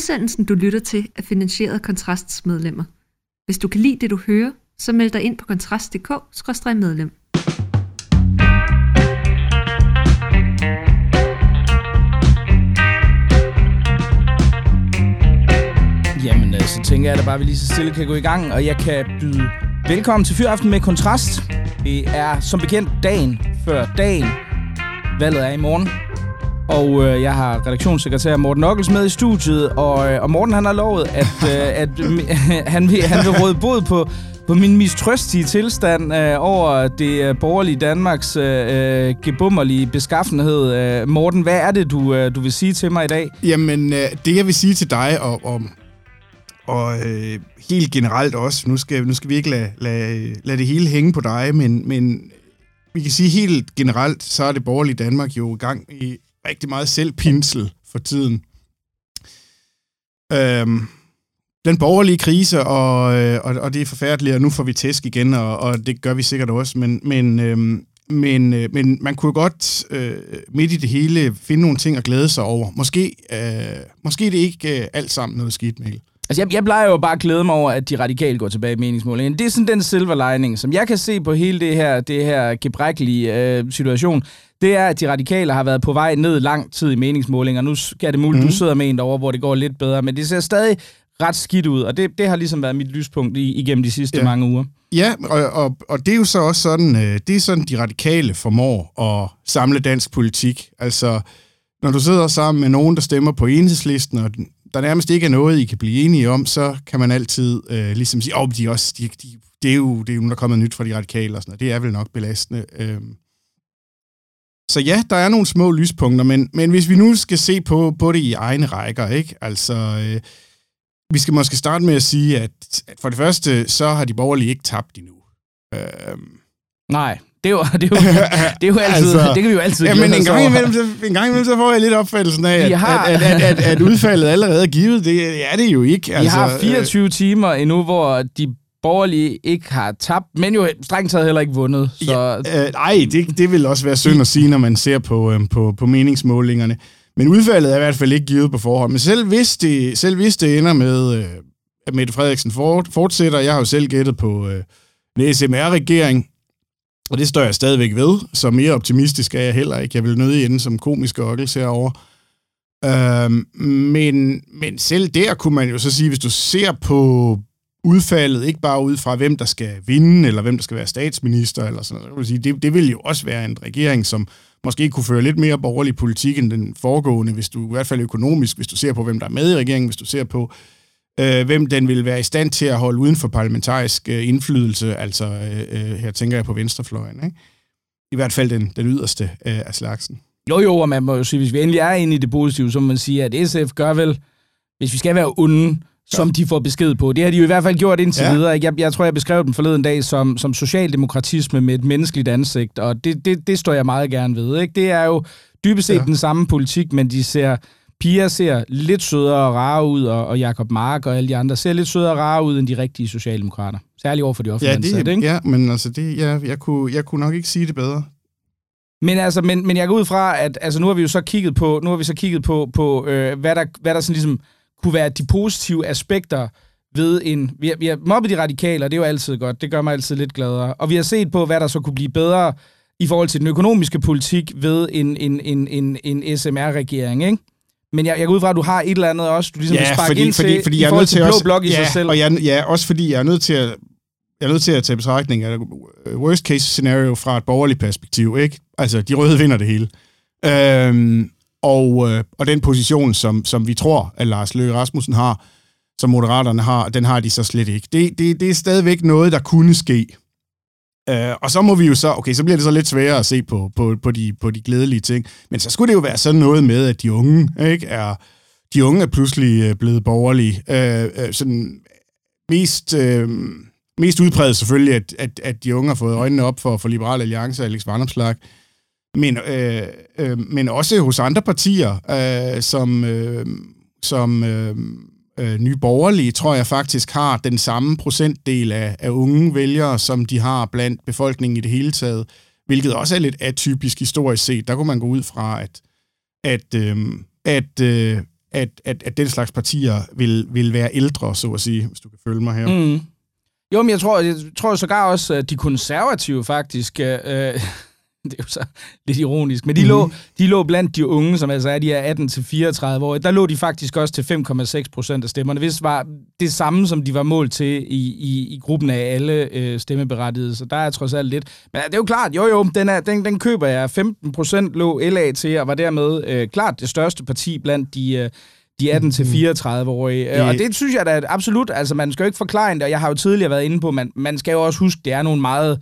Udsendelsen, du lytter til, er finansieret af Kontrasts medlemmer. Hvis du kan lide det, du hører, så meld dig ind på kontrast.dk-medlem. Jamen, øh, så tænker jeg da bare, at vi lige så stille kan gå i gang, og jeg kan byde velkommen til Fyraften med Kontrast. Det er som bekendt dagen før dagen. Valget er i morgen. Og øh, jeg har redaktionssekretær Morten Ockels med i studiet, og, øh, og Morten han har lovet, at, øh, at øh, han, vil, han vil råde bod på, på min mistrøstige tilstand øh, over det øh, borgerlige Danmarks øh, øh, gebummerlige beskaffenhed. Øh, Morten, hvad er det, du, øh, du vil sige til mig i dag? Jamen, øh, det jeg vil sige til dig, og, og, og øh, helt generelt også, nu skal, nu skal vi ikke lade, lade, lade det hele hænge på dig, men, men vi kan sige helt generelt, så er det borgerlige Danmark jo i gang i rigtig meget selvpinsel for tiden. Øhm, den borgerlige krise, og, øh, og, og det er forfærdeligt, og nu får vi tæsk igen, og, og det gør vi sikkert også, men, men, øhm, men, øh, men man kunne godt øh, midt i det hele finde nogle ting at glæde sig over. Måske, øh, måske det ikke øh, alt sammen noget skidt, Mikkel. Altså, jeg, jeg plejer jo bare at glæde mig over, at de radikale går tilbage i meningsmålingen. Det er sådan den silver lining, som jeg kan se på hele det her, det her gebrækkelige øh, situation. Det er, at de radikale har været på vej ned lang tid i meningsmålinger. Nu er det muligt, mm. du sidder med en derovre, hvor det går lidt bedre, men det ser stadig ret skidt ud, og det, det har ligesom været mit lyspunkt i, igennem de sidste Ja. mange uger. Ja, og, og, og det er jo så også sådan, øh, det er sådan, de radikale formår at samle dansk politik. Altså, når du sidder sammen med nogen, der stemmer på enhedslisten, og der nærmest ikke er noget, I kan blive enige om, så kan man altid øh, ligesom sige, åh, oh, de er også, de, de, det, er jo, det er jo, der er kommet nyt fra de radikale og sådan noget. Det er vel nok belastende. Øh. Så ja, der er nogle små lyspunkter, men, men hvis vi nu skal se på, på det i egne rækker, ikke? Altså, øh, vi skal måske starte med at sige, at, at for det første, så har de borgerlige ikke tabt endnu. Øh, Nej, det er jo, det er jo, det er jo altid, altså, det kan vi jo altid Ja, men en gang, imellem, så, en gang imellem, så får jeg lidt opfattelsen af, at, har- at, at, at, at, udfaldet allerede er givet. Det er det jo ikke. Vi har 24 øh, timer endnu, hvor de borgerlige ikke har tabt, men jo strengt taget heller ikke vundet. Så Ja, øh, ej, det, det vil også være synd at sige, når man ser på, øh, på, på meningsmålingerne. Men udfaldet er i hvert fald ikke givet på forhånd. Men selv hvis det, selv hvis det ender med, øh, at Mette Frederiksen fort, fortsætter, jeg har jo selv gættet på øh, en SMR-regering, og det står jeg stadigvæk ved, så mere optimistisk er jeg heller ikke. Jeg vil nødig ende som komisk okkels herovre. Øhm, men, men selv der kunne man jo så sige, hvis du ser på udfaldet, ikke bare ud fra, hvem der skal vinde, eller hvem der skal være statsminister, eller sådan noget, så kan man sige, det, det vil jo også være en regering, som måske kunne føre lidt mere borgerlig politik end den foregående, hvis du i hvert fald økonomisk, hvis du ser på, hvem der er med i regeringen, hvis du ser på, øh, hvem den vil være i stand til at holde uden for parlamentarisk øh, indflydelse, altså øh, øh, her tænker jeg på venstrefløjen, ikke? I hvert fald den, den yderste øh, af slagsen. jo jo, og man må jo sige, hvis vi endelig er inde i det positive, så må man sige, at SF gør vel, hvis vi skal være onde, som de får besked på. Det har de jo i hvert fald gjort indtil Ja. videre. Jeg, jeg tror, jeg beskrev den forleden dag som, som socialdemokratisme med et menneskeligt ansigt, og det, det, det står jeg meget gerne ved. Ikke? Det er jo dybest set ja. den samme politik, men de ser Pia ser lidt sødere og rare ud, og, og Jacob Mark og alle de andre ser lidt sødere og rare ud end de rigtige socialdemokrater. Særligt over for de offentlige Ja, ansatte, det, ikke? ja, men altså, det, ja, jeg, kunne, jeg kunne nok ikke sige det bedre. Men altså, men, men jeg går ud fra, at altså, nu har vi jo så kigget på, nu har vi så kigget på, på øh, hvad, der, hvad der sådan ligesom kunne være de positive aspekter ved en... Vi har, vi har mobbet de radikale, og det er jo altid godt. Det gør mig altid lidt gladere. Og vi har set på, hvad der så kunne blive bedre i forhold til den økonomiske politik ved en, en, en, en, en SMR-regering, ikke? Men jeg, jeg går ud fra, at du har et eller andet også, du ligesom vil sparke ind til, i forhold til, blå blok i ja, sig selv. Og jeg, ja, også fordi jeg er nødt til at jeg er nødt til at tage betragtning af worst case scenario fra et borgerligt perspektiv, ikke? Altså, de røde vinder det hele. Øhm, og, øh, og den position, som, som vi tror, at Lars Løkke Rasmussen har, som Moderaterne har, den har de så slet ikke. Det, det, det er stadigvæk noget, der kunne ske. Øh, og så må vi jo så, okay, så bliver det så lidt sværere at se på, på, på, de, på de glædelige ting. Men så skulle det jo være sådan noget med, at de unge, ikke, er, de unge er pludselig øh, blevet borgerlige. Øh, øh, sådan mest, øh, mest udpræget selvfølgelig, at, at, at de unge har fået øjnene op for, for Liberal Alliance og Alex Vanopslagh. Men, øh, øh, men også hos andre partier, øh, som, øh, som øh, øh, Nye Borgerlige, tror jeg faktisk har den samme procentdel af, af unge vælgere, som de har blandt befolkningen i det hele taget, hvilket også er lidt atypisk historisk set. Der kunne man gå ud fra, at, at, øh, at, øh, at, at, at den slags partier vil, vil være ældre, så at sige, hvis du kan følge mig her. Mm. Jo, men jeg tror, jeg tror sågar også, at de konservative faktisk... Øh, det er jo så lidt ironisk, men de, mm. lå, de lå blandt de unge, som altså er de er 18-34 år, der lå de faktisk også til 5,6 procent af stemmerne, hvis var det samme, som de var målt til i, i, i gruppen af alle øh, stemmeberettigede, så der er trods alt lidt. Men det er jo klart, jo jo, den, er, den, den køber jeg. 15 procent lå LA til, og var dermed øh, klart det største parti blandt de... Øh, de 18-34-årige. Mm. Det... Og det synes jeg da absolut, altså man skal jo ikke forklare det, og jeg har jo tidligere været inde på, man, man skal jo også huske, det er nogle meget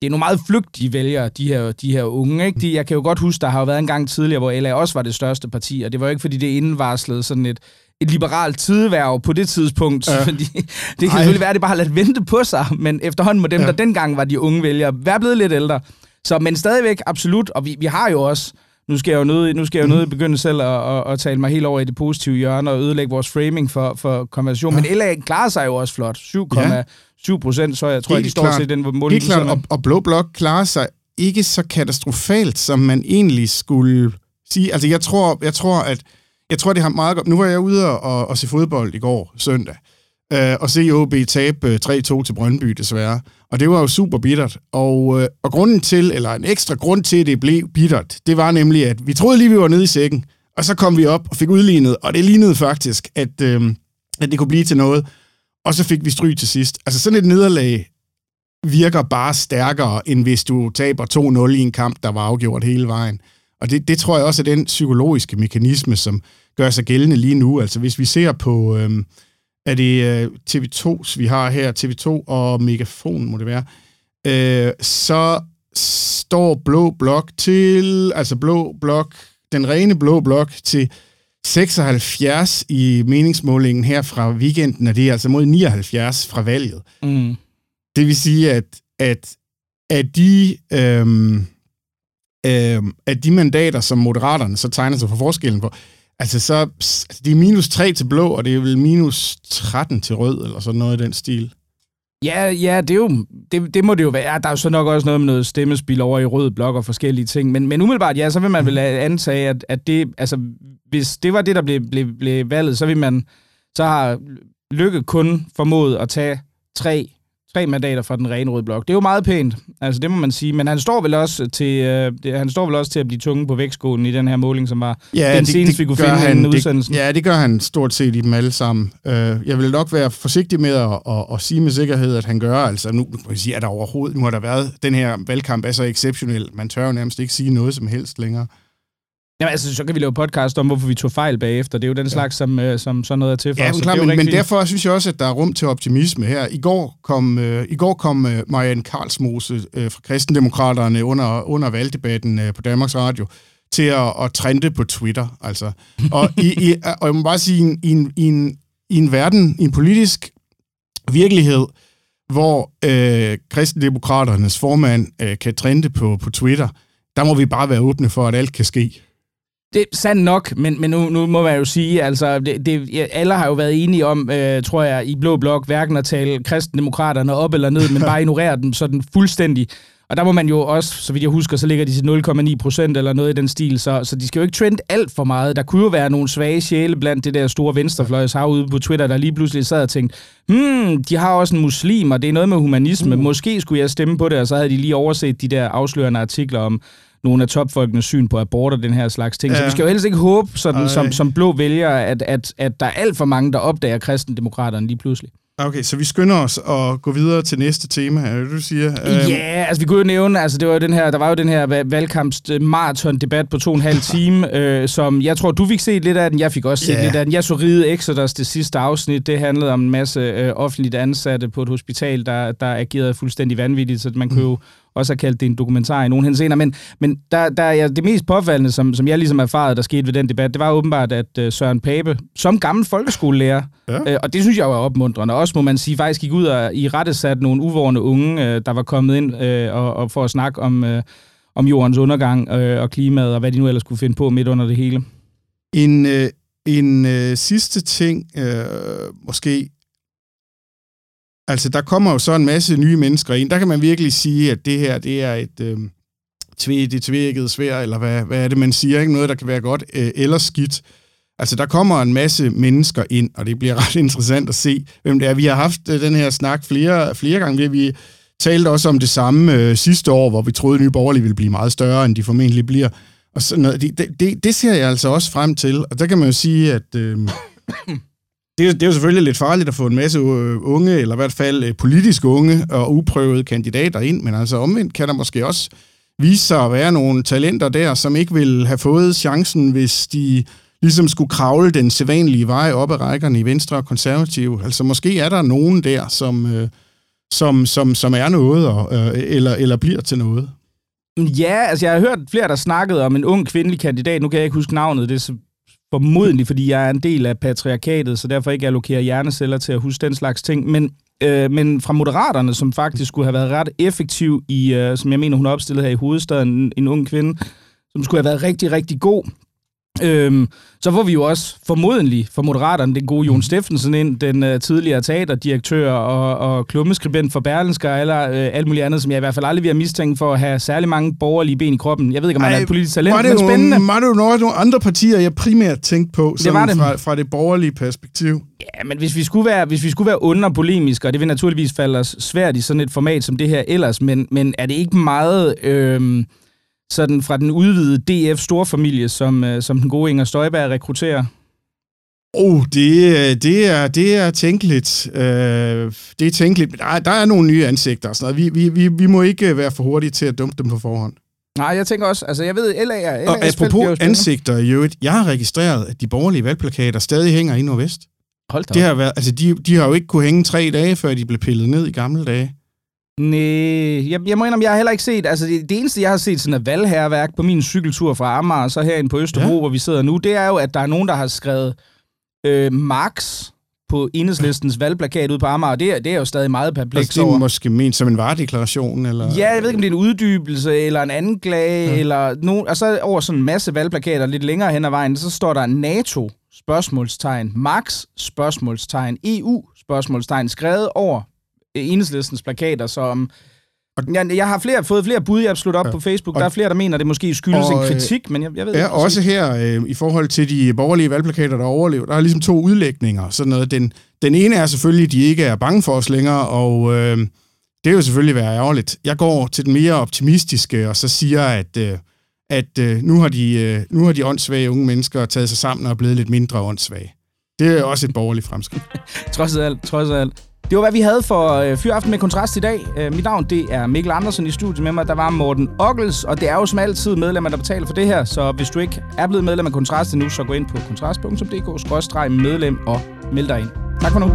det er nogle meget flygtige vælgere, de her, de her unge. Ikke? De, jeg kan jo godt huske, der har jo været en gang tidligere, hvor LA også var det største parti, og det var jo ikke, fordi det indvarslede sådan et, et liberalt tideværv på det tidspunkt. Ja. Fordi det kan Ej. selvfølgelig være, at det bare har ladt vente på sig, men efterhånden må dem, ja. der dengang var de unge vælgere, være blevet lidt ældre. Så, men stadigvæk absolut, og vi, vi har jo også nu skal jeg jo nødt, nu skal jeg jo nødt begynde selv at, at, at, tale mig helt over i det positive hjørne og ødelægge vores framing for, for konversation. Ja. Men LA klarer sig jo også flot. 7,7 procent, så jeg tror, at de står til den mål. Helt klart, og, og Blå Blok klarer sig ikke så katastrofalt, som man egentlig skulle sige. Altså, jeg tror, jeg tror at jeg tror, det har meget godt... Nu var jeg ude og, og se fodbold i går, søndag, øh, øh, og se OB tabe 3-2 øh, til Brøndby, desværre. Og det var jo super bittert. Og, øh, og grunden til, eller en ekstra grund til, at det blev bittert, det var nemlig, at vi troede lige, vi var nede i sækken, og så kom vi op og fik udlignet, og det lignede faktisk, at, øh, at det kunne blive til noget. Og så fik vi stryg til sidst. Altså sådan et nederlag virker bare stærkere, end hvis du taber 2-0 i en kamp, der var afgjort hele vejen. Og det, det tror jeg også er den psykologiske mekanisme, som gør sig gældende lige nu. Altså hvis vi ser på... Øh, er det uh, TV2's, vi har her, TV2 og Megafon, må det være, uh, så står Blå Blok til, altså Blå Blok, den rene Blå Blok til 76 i meningsmålingen her fra weekenden, og det er altså mod 79 fra valget. Mm. Det vil sige, at, at, at de... Øhm, øhm, at de mandater, som moderaterne så tegner sig for forskellen på, Altså, så, altså, det er minus 3 til blå, og det er vel minus 13 til rød, eller sådan noget i den stil. Ja, ja, det, er jo, det, det må det jo være. Ja, der er jo så nok også noget med noget stemmespil over i rød blok og forskellige ting. Men, men umiddelbart, ja, så vil man vel antage, at, at det, altså, hvis det var det, der blev, blev, blev valget, så vil man, så har Lykke kun formået at tage tre tre mandater fra den rene røde blok. Det er jo meget pænt, altså det må man sige, men han står vel også til, øh, han står vel også til at blive tunge på vægtskålen i den her måling, som var ja, den det, seneste, det vi kunne finde han, i udsendelsen. Det, ja, det gør han stort set i dem alle sammen. Uh, jeg vil nok være forsigtig med at, at, at sige med sikkerhed, at han gør, altså nu må jeg sige, at der overhovedet, nu har der været, den her valgkamp er så exceptionel, man tør jo nærmest ikke sige noget som helst længere. Jamen, altså, så kan vi lave podcast om, hvorfor vi tog fejl bagefter. Det er jo den ja. slags, som, øh, som sådan noget er til for ja, os. Klar, men, men derfor synes jeg også, at der er rum til optimisme her. I går kom, øh, i går kom øh, Marianne Karlsmose øh, fra Kristendemokraterne under, under valgdebatten øh, på Danmarks Radio til at, at trende på Twitter. Altså. Og, i, i, og jeg må bare sige, i en, i en, i en verden, i en politisk virkelighed, hvor øh, Kristendemokraternes formand øh, kan trende på, på Twitter, der må vi bare være åbne for, at alt kan ske. Det er sandt nok, men, men nu, nu må man jo sige, altså, det, det, alle har jo været enige om, øh, tror jeg, i Blå Blok, hverken at tale kristendemokraterne op eller ned, men bare ignorere dem sådan fuldstændig. Og der må man jo også, så vidt jeg husker, så ligger de til 0,9 procent eller noget i den stil, så, så de skal jo ikke trende alt for meget. Der kunne jo være nogle svage sjæle blandt det der store venstrefløjs ude på Twitter, der lige pludselig sad og tænkte, hmm, de har også en muslim, og det er noget med humanisme. Uh. Måske skulle jeg stemme på det, og så havde de lige overset de der afslørende artikler om nogle af topfolkenes syn på abort og den her slags ting. Ja. Så vi skal jo helst ikke håbe, sådan, som, som blå vælgere, at, at, at der er alt for mange, der opdager kristendemokraterne lige pludselig. Okay, så vi skynder os at gå videre til næste tema, er det, du siger? Ja, yeah, altså vi kunne jo nævne, altså det var jo den her, der var jo den her valgkamps maraton-debat på to og en halv time, øh, som jeg tror, du fik set lidt af den, jeg fik også set yeah. lidt af den. Jeg så Ride Exodus, det sidste afsnit, det handlede om en masse øh, offentligt ansatte på et hospital, der, der agerede fuldstændig vanvittigt, så man kunne jo også har kaldt det en dokumentar i nogen henseender, men, men der, der er det mest påfaldende, som, som jeg ligesom erfarede, der skete ved den debat, det var åbenbart, at uh, Søren Pape, som gammel folkeskolelærer, ja. uh, og det synes jeg er opmuntrende, også må man sige, faktisk gik ud og i rette sat nogle uvårende unge, uh, der var kommet ind uh, og, og for at snakke om, uh, om jordens undergang uh, og klimaet, og hvad de nu ellers kunne finde på midt under det hele. En, uh, en uh, sidste ting, uh, måske Altså, der kommer jo så en masse nye mennesker ind. Der kan man virkelig sige, at det her, det er et øh, tvæ, det svær, eller hvad, hvad er det, man siger? Ikke noget, der kan være godt øh, eller skidt. Altså, der kommer en masse mennesker ind, og det bliver ret interessant at se, hvem det er. Vi har haft øh, den her snak flere, flere gange. Vi, vi talte også om det samme øh, sidste år, hvor vi troede, at Nye Borgerlige ville blive meget større, end de formentlig bliver. Og sådan noget. Det, det, det, det ser jeg altså også frem til. Og der kan man jo sige, at... Øh, det, det er jo selvfølgelig lidt farligt at få en masse øh, unge, eller i hvert fald øh, politisk unge og uprøvede kandidater ind, men altså omvendt kan der måske også vise sig at være nogle talenter der, som ikke ville have fået chancen, hvis de ligesom skulle kravle den sædvanlige vej op ad rækkerne i Venstre og Konservative. Altså måske er der nogen der, som, øh, som, som, som er noget, og, øh, eller, eller bliver til noget. Ja, altså jeg har hørt flere, der snakkede om en ung kvindelig kandidat. Nu kan jeg ikke huske navnet. Det er formodentlig, fordi jeg er en del af patriarkatet, så derfor ikke allokerer hjerneceller til at huske den slags ting. Men, øh, men fra Moderaterne, som faktisk skulle have været ret effektiv i, øh, som jeg mener, hun opstillede her i hovedstaden, en, en ung kvinde, som skulle have været rigtig, rigtig god Øhm, så får vi jo også formodentlig for Moderaterne den gode Jon mm. Steffensen ind, den øh, tidligere teaterdirektør og, og klummeskribent for Berlinsker, eller øh, alt muligt andet, som jeg i hvert fald aldrig vil have mistænkt for at have særlig mange borgerlige ben i kroppen. Jeg ved ikke, om han er et politisk talent, var det men spændende. Var det jo nogle andre partier, jeg primært tænkte på, det var det. Fra, fra det borgerlige perspektiv? Ja, men hvis vi skulle være, hvis vi skulle være underpolemiske, og det vil naturligvis falde os svært i sådan et format som det her ellers, men, men er det ikke meget... Øh, sådan fra den udvidede DF-storfamilie, som, øh, som den gode Inger Støjberg rekrutterer? Oh, det, det, er, det er tænkeligt. Øh, det er tænkeligt. Der, der er nogle nye ansigter og sådan noget. Vi, vi, vi, vi må ikke være for hurtige til at dumpe dem på forhånd. Nej, jeg tænker også, altså jeg ved, LA er... LA og apropos ansigter i øvrigt, jeg har registreret, at de borgerlige valgplakater stadig hænger i Nordvest. Hold da det har været, altså de, de har jo ikke kunne hænge tre dage, før de blev pillet ned i gamle dage. Nej, jeg, jeg må indrømme, jeg har heller ikke set, altså det, det eneste, jeg har set sådan et valgherværk på min cykeltur fra Amager, så herinde på Østerbro, ja. hvor vi sidder nu, det er jo, at der er nogen, der har skrevet øh, Marx på enhedslistens valgplakat ude på Amager, og det, er, det er jo stadig meget perpleks altså, det er måske ment som en varedeklaration, eller? Ja, jeg ved ikke, om det er en uddybelse, eller en anklage, ja. eller nogen, og så over sådan en masse valgplakater lidt længere hen ad vejen, så står der NATO, spørgsmålstegn, Max, spørgsmålstegn, EU, spørgsmålstegn, skrevet over enhedslistens plakater, som... Jeg, jeg har flere, fået flere bud, jeg har sluttet op ja. på Facebook. Og, der er flere, der mener, at det måske skyldes og, en øh, kritik, men jeg, jeg ved ja, ikke. også her, øh, i forhold til de borgerlige valgplakater, der overlever, der er ligesom to udlægninger. Sådan noget. Den, den ene er selvfølgelig, at de ikke er bange for os længere, og øh, det er jo selvfølgelig være ærgerligt. Jeg går til den mere optimistiske, og så siger, at, øh, at øh, nu, har de, øh, nu har de åndssvage unge mennesker taget sig sammen og er blevet lidt mindre åndssvage. Det er også et borgerligt fremskridt. trods alt, trods alt. Det var, hvad vi havde for øh, Fyraften med Kontrast i dag. Øh, mit navn, det er Mikkel Andersen i studiet med mig. Der var Morten Ockels, og det er jo som altid medlemmer, der betaler for det her. Så hvis du ikke er blevet medlem af Kontrast endnu, så gå ind på kontrast.dk-medlem og meld dig ind. Tak for nu.